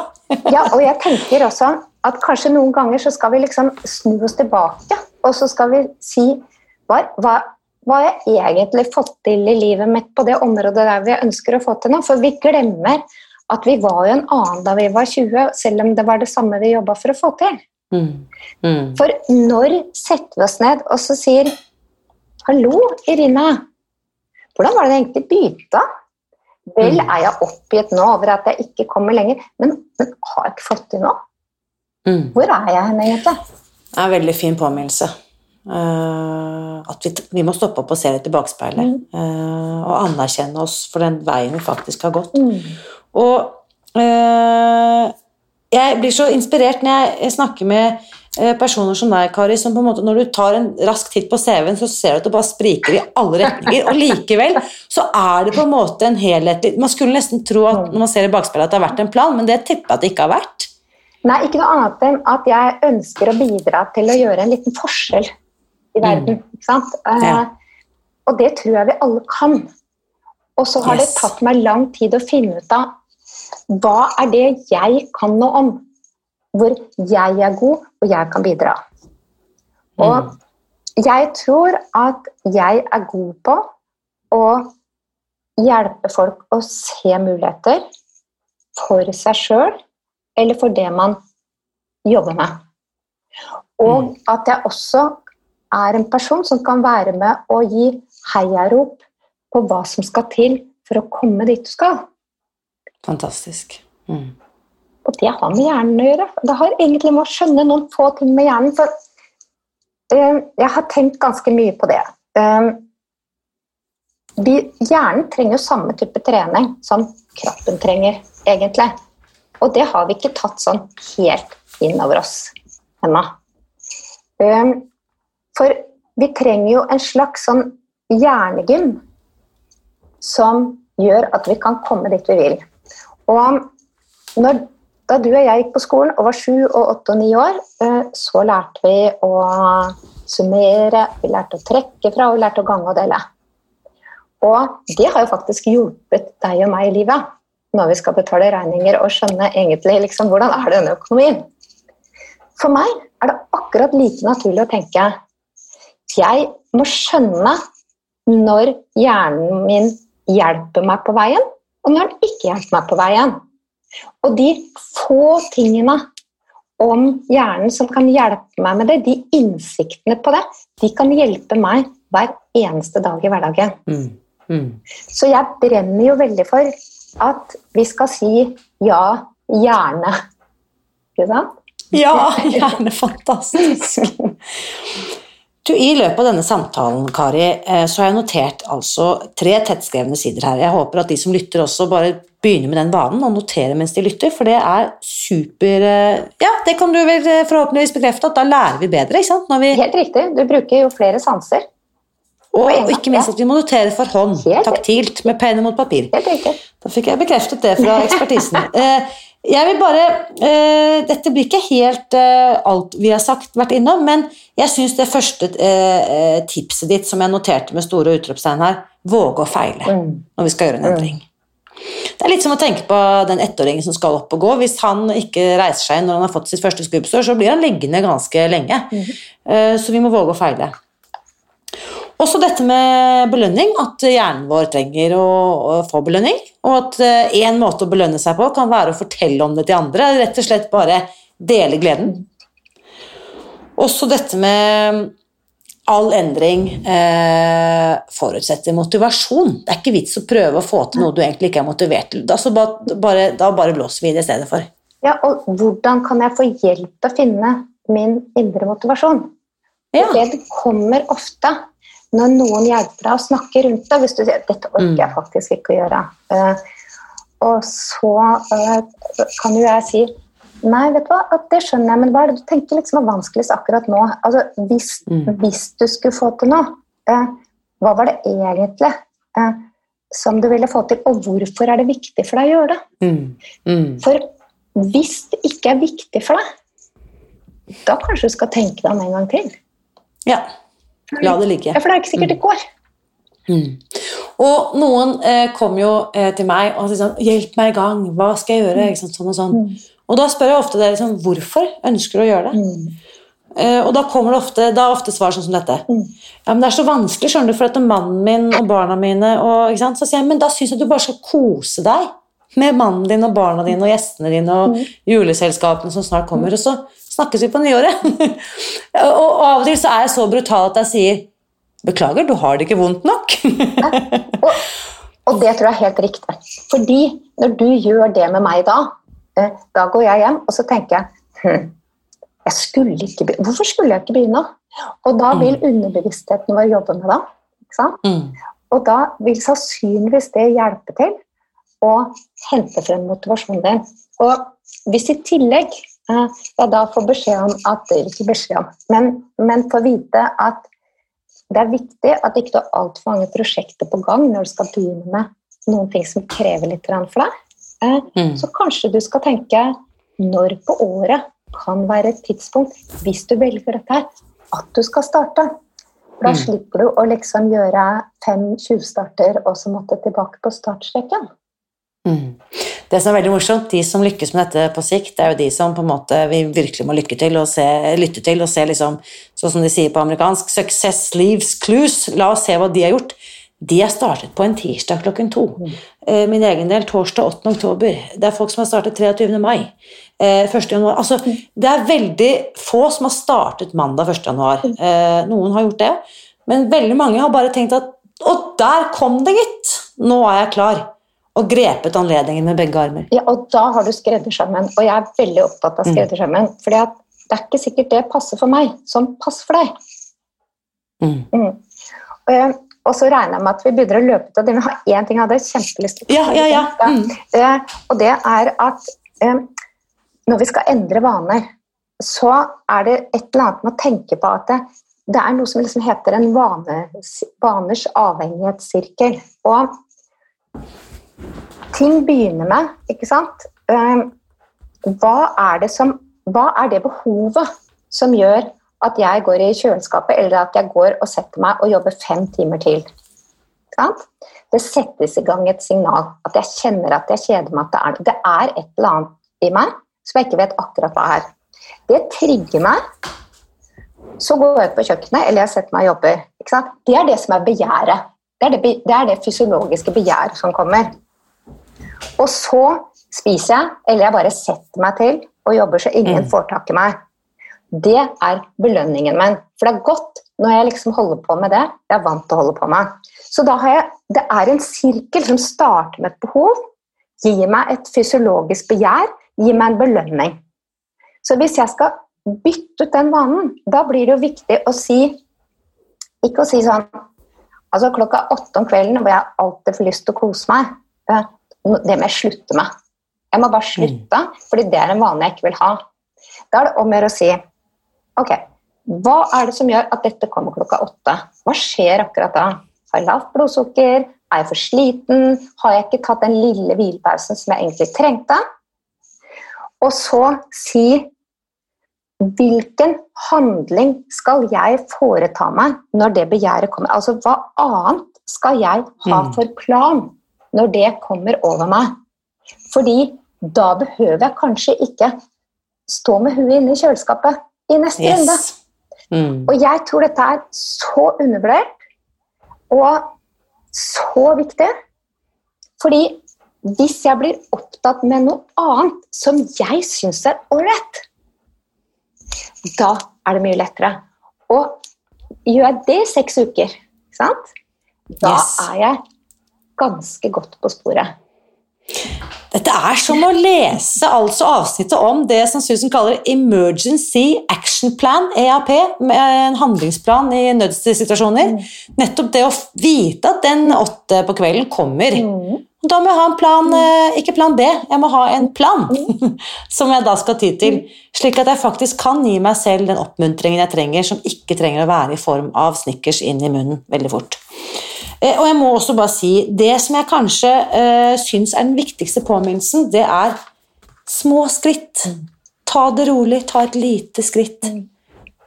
Ja, og jeg tenker også at kanskje noen ganger så skal vi liksom snu oss tilbake, og så skal vi si hva, hva, hva har jeg egentlig fått til i livet mitt på det området der vi ønsker å få til noe? For vi glemmer at vi var jo en annen da vi var 20, selv om det var det samme vi jobba for å få til.
Mm. Mm.
For når setter vi oss ned og så sier Hallo, Irina. Hvordan var det det egentlig begynte? Vel
Mm.
er jeg oppgitt nå over at jeg ikke kommer lenger, men, men har jeg ikke fått til noe?
Mm.
Hvor er jeg hen egentlig?
Det er en veldig fin påminnelse. Uh, at vi, vi må stoppe opp og se litt i bakspeilet. eh, og anerkjenne oss for den veien vi faktisk har gått. Og øh, jeg blir så inspirert når jeg, snakker med eh, personer som deg, Kari, som på en måte når du tar en rask titt på CV-en, så ser du at det bare spriker i alle retninger. Og likevel så er det på en måte en helhetlig Man skulle nesten tro at når man ser i bakspeilet at det har vært en plan, men det tipper jeg at det ikke har vært.
Nei, ikke noe annet enn at jeg ønsker å bidra til å gjøre en liten forskjell i verden. Ikke sant? Eh,
Ja.
Og det tror jeg vi alle kan. Og så har
Yes.
det tatt meg lang tid å finne ut av hva er det jeg kan noe om? Hvor jeg er god, og jeg kan bidra. Og jeg tror at jeg er god på å hjelpe folk å se muligheter for seg sjøl eller for det man jobber med. Og at jeg også er en person som kan være med og gi heiarop på hva som skal til for å komme dit du skal.
Fantastisk. Mm.
Og det har med hjernen å gjøre. Det har egentlig med å skjønne noen få ting med hjernen. For uh, jeg har tenkt ganske mye på det. Uh, vi, hjernen trenger jo samme type trening som kroppen trenger, egentlig. Og det har vi ikke tatt sånn helt inn over oss ennå. Eh, for vi trenger jo en slags sånn hjernegym som gjør at vi kan komme dit vi vil. Og når, da du og jeg gikk på skolen og var sju og åtte og ni år, eh, så lærte vi å summere, vi lærte å trekke fra, og vi lærte å gange og dele. Og det har jo faktisk hjulpet deg og meg i livet når vi skal betale regninger og skjønne egentlig liksom, hvordan er denne økonomien. For meg er det akkurat like naturlig å tenke jeg må skjønne når hjernen min hjelper meg på veien, og nå har den ikke hjulpet meg på veien. Og de få tingene om hjernen som kan hjelpe meg med det, de innsiktene på det, de kan hjelpe meg hver eneste dag i hverdagen.
Mm. Mm.
Så jeg brenner jo veldig for at vi skal si ja, gjerne. Ikke sant?
Ja, gjerne fantastisk. [laughs] Du, I løpet av denne samtalen Kari, eh, så har jeg notert altså tre tettskrevne sider her. Jeg håper at de som lytter også bare begynner med den vanen og noterer mens de lytter, for det er super eh, Ja, det kan du vel eh, forhåpentligvis bekrefte, at da lærer vi bedre, ikke sant? Vi,
Helt riktig. Du bruker jo flere sanser.
og
og,
ikke minst at vi må notere for hånd, taktilt, med penn mot papir.
Helt riktig.
Da fikk jeg bekreftet det fra [laughs] ekspertisen. Eh, jeg vil bare, eh, Dette blir ikke helt eh, alt vi har sagt, vært innom, men jeg syns det første eh, tipset ditt som jeg noterte med store utropstegn her, våge å feile
Mm.
når vi skal gjøre en endring. Det er litt som å tenke på den ettåringen som skal opp og gå. Hvis han ikke reiser seg når han har fått sitt første skrubbsår, så blir han liggende ganske lenge. Eh, Så vi må våge å feile. Også dette med belønning, at hjernen vår trenger å, å få belønning. Og at én måte å belønne seg på kan være å fortelle om det til andre. Rett og slett bare dele gleden. Også dette med all endring eh, forutsetter motivasjon. Det er ikke vits å prøve å få til noe du egentlig ikke er motivert til. Da, bare, bare, da bare blåser vi i det stedet for.
Ja, og hvordan kan jeg få hjelp til å finne min indre motivasjon? Ja. Det kommer ofte når noen hjelper deg å snakke rundt det, hvis du sier 'dette orker jeg mm. faktisk ikke å gjøre'. Uh, og så uh, kan jo jeg si Nei, vet du hva, det skjønner jeg, men hva er det du tenker liksom er vanskeligst akkurat nå? Altså, hvis, mm. hvis du skulle få til noe, uh, hva var det egentlig som du ville få til, og hvorfor er det viktig for deg å gjøre det? Mm. Mm. For hvis det ikke er viktig for deg, da kanskje du skal tenke deg om en gang til.
Ja. La det ligge.
Ja, For det er ikke sikkert det går.
Mm. Og noen eh, kom jo eh, til meg og sier sånn 'Hjelp meg i gang. Hva skal jeg gjøre?' Mm. Sånn og sånn. Mm. Og da spør jeg ofte dere liksom, hvorfor ønsker du å gjøre det. Mm. Eh, og da kommer det ofte, da er ofte svar sånn som dette. Mm. Ja, men det er så vanskelig, skjønner du, for at mannen min og barna mine og, Så sier jeg men da syns jeg du bare skal kose deg med mannen din og barna dine og gjestene dine og mm. juleselskapene som snart kommer. Og så snakkes vi på nyåret. [laughs] og, av og til så er jeg så brutal at jeg sier Beklager, du har det ikke vondt nok.
og, og, det tror jeg er helt riktig. Fordi når du gjør det med meg da, eh, da går jeg hjem og så tenker jeg hm, jeg skulle ikke begynne. Hvorfor skulle jeg ikke begynne? Og da vil mm. underbevisstheten vår jobbe med det. Mm. Og da vil sannsynligvis det hjelpe til å hente frem motivasjonen din. Og hvis i tillegg jeg eh, da får beskjed om at Ikke beskjed om, men, men får vite at det er viktig at ikke du har altfor mange prosjekter på gang når du skal begynne med noen ting som krever litt for deg. Eh, mm. Så kanskje du skal tenke når på året kan være et tidspunkt, hvis du velger dette her, at du skal starte. For da mm. slipper du å liksom gjøre fem 20-starter og så måtte tilbake på startstreken.
Mm. Det som er veldig morsomt, De som lykkes med dette på sikt, det er jo de som på en måte vi virkelig må lykke til og se, lytte til og se liksom, sånn som de sier på amerikansk 'success leaves clues'. La oss se hva de har gjort. De har startet på en tirsdag klokken to. Mm. Min egen del torsdag 8. oktober. Det er folk som har startet 23. mai. 1. Eh, januar. Altså, mm. det er veldig få som har startet mandag 1. januar. Mm. Eh, noen har gjort det, men veldig mange har bare tenkt at Å, der kom det, gitt! Nå er jeg klar og grepet anledningen med begge armer.
Ja, og da har du skreddersømmen. Og jeg er veldig opptatt av mm. skreddersømmen. Mm. For det er ikke sikkert det passer for meg som passer for deg. Mm. Mm. Og, og, så regner jeg med at vi begynner å løpe ut av har én ting jeg hadde kjempelyst til.
Ja, ja, ja. Mm.
Og det er at um, når vi skal endre vaner, så er det et eller annet med å tenke på at det, det er noe som liksom heter en vane, vaners avhengighetssirkel. Og ting begynner med, ikke sant ehm, hva er, det som, hva er det behovet som gjør at jeg går i kjøleskapet, eller at jeg går og setter meg og jobber fem timer til? Det settes i gang et signal. At jeg kjenner at jeg kjeder meg. At det er, det er et eller annet i meg som jeg ikke vet akkurat hva er. Det trigger meg. Så går jeg ut på kjøkkenet, eller jeg setter meg og jobber. Det er det som er begjæret. Det er det, det er det fysiologiske begjæret som kommer. Og så spiser jeg, eller jeg bare setter meg til og jobber så ingen mm. får tak i meg. Det er belønningen min. For det er godt når jeg liksom holder på med det jeg er vant til å holde på med. Så da har jeg, det er en sirkel som starter med et behov, gir meg et fysiologisk begjær, gir meg en belønning. Så hvis jeg skal bytte ut den vanen, da blir det jo viktig å si Ikke å si sånn Altså klokka åtte om kvelden hvor jeg alltid får lyst til å kose meg. Det må jeg slutte med. Jeg må bare slutte, mm. fordi det er en vane jeg ikke vil ha. Da er det om å gjøre å si Ok, hva er det som gjør at dette kommer klokka åtte? Hva skjer akkurat da? Har jeg lavt blodsukker? Er jeg for sliten? Har jeg ikke tatt den lille hvilepausen som jeg egentlig trengte? Og så si Hvilken handling skal jeg foreta meg når det begjæret kommer? Altså, hva annet skal jeg ha mm. for plan når det kommer over meg. Fordi da behøver jeg kanskje ikke stå med huet inne i kjøleskapet i neste yes. runde. Mm. Og jeg tror dette er så undervurdert. Og så viktig, fordi hvis jeg blir opptatt med noe annet som jeg syns er ålreit, da er det mye lettere. Og gjør jeg det i seks uker, sant? da
Yes.
er jeg ganske godt på sporet.
Dette er som å lese altså avsnittet om det som Susan kaller Emergency Action Plan, EAP, med en handlingsplan i nødssituasjoner. Nettopp det å vite at den åtte på kvelden kommer. Da må jeg ha en plan, eh, ikke plan B, jeg må ha en plan [laughs] som jeg da skal ty til. Slik at jeg faktisk kan gi meg selv den oppmuntringen jeg trenger, som ikke trenger å være i form av snickers inn i munnen veldig fort. Eh, Og jeg må også bare si, det som jeg kanskje uh, syns er den viktigste påminnelsen, det er små skritt. Ta det rolig, ta et lite skritt.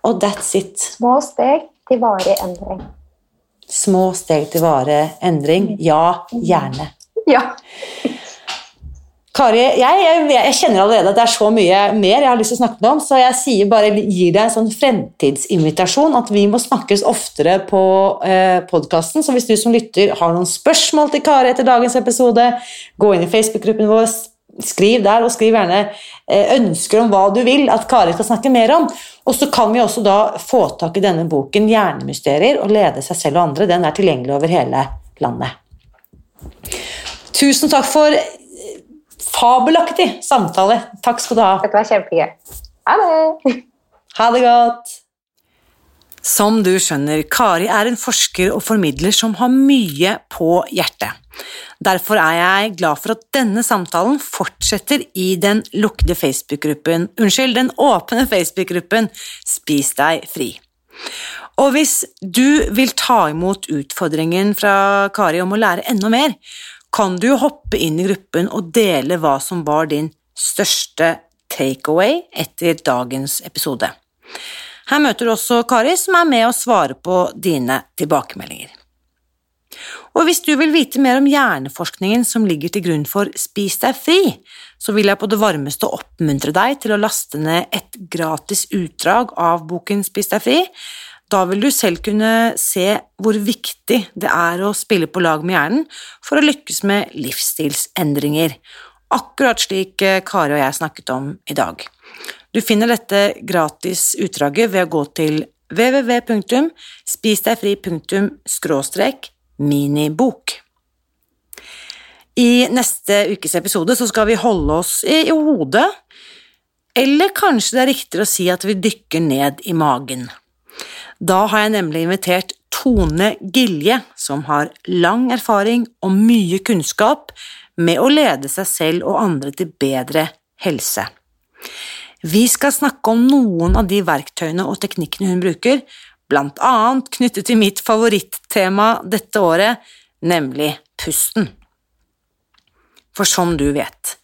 Og that's it.
Små steg til varig endring.
Små steg til varig endring. Ja, gjerne.
Ja.
Kari, jeg, jeg, jeg kjenner allerede at det er så mye mer jeg har lyst til å snakke om, så jeg sier bare, gir deg en sånn fremtidsinvitasjon at vi må snakkes oftere på eh, podkasten. Så hvis du som lytter har noen spørsmål til Kari etter dagens episode, gå inn i Facebook-gruppen vår, skriv der, og skriv gjerne eh, ønsker om hva du vil at Kari skal snakke mer om. Og så kan vi også da få tak i denne boken 'Hjernemysterier' og lede seg selv og andre. Den er tilgjengelig over hele landet. Tusen takk for fabelaktig samtale. Takk skal du ha.
Dette var kjempegøy. Ha det!
Ha det godt. Som du skjønner, Kari er en forsker og formidler som har mye på hjertet. Derfor er jeg glad for at denne samtalen fortsetter i den lukkede Facebook-gruppen, unnskyld, den åpne Facebook-gruppen Spis deg fri. Og hvis du vil ta imot utfordringen fra Kari om å lære enda mer, kan du jo hoppe inn i gruppen og dele hva som var din største takeaway etter dagens episode. Her møter du også Kari, som er med og svarer på dine tilbakemeldinger. Og hvis du vil vite mer om hjerneforskningen som ligger til grunn for Spis deg fri, så vil jeg på det varmeste oppmuntre deg til å laste ned et gratis utdrag av boken Spis deg fri. Da vil du selv kunne se hvor viktig det er å spille på lag med hjernen for å lykkes med livsstilsendringer, akkurat slik eh, Kari og jeg snakket om i dag. Du finner dette gratis utdraget ved å gå til www.spisdegfri.minibok. I neste ukes episode så skal vi holde oss i, i hodet, eller kanskje det er riktigere å si at vi dykker ned i magen. Da har jeg nemlig invitert Tone Gilje, som har lang erfaring og mye kunnskap med å lede seg selv og andre til bedre helse. Vi skal snakke om noen av de verktøyene og teknikkene hun bruker, blant annet knyttet til mitt favorittema dette året, nemlig pusten. For som du vet,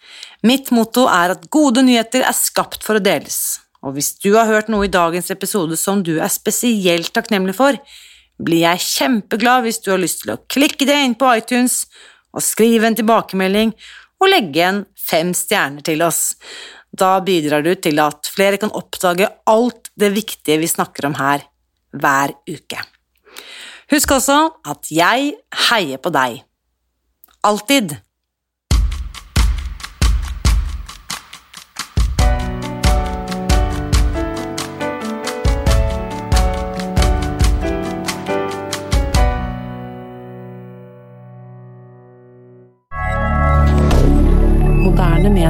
mitt motto er at gode nyheter er skapt for å deles, og hvis du har hørt noe i dagens episode som du er spesielt takknemlig for, blir jeg kjempeglad hvis du har lyst til å klikke det inn på iTunes og skrive en tilbakemelding og legge igjen fem stjerner til oss. Da bidrar du til at flere kan oppdage alt det viktige vi snakker om her, hver uke. Husk også at jeg heier på deg. Alltid.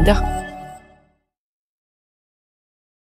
القادة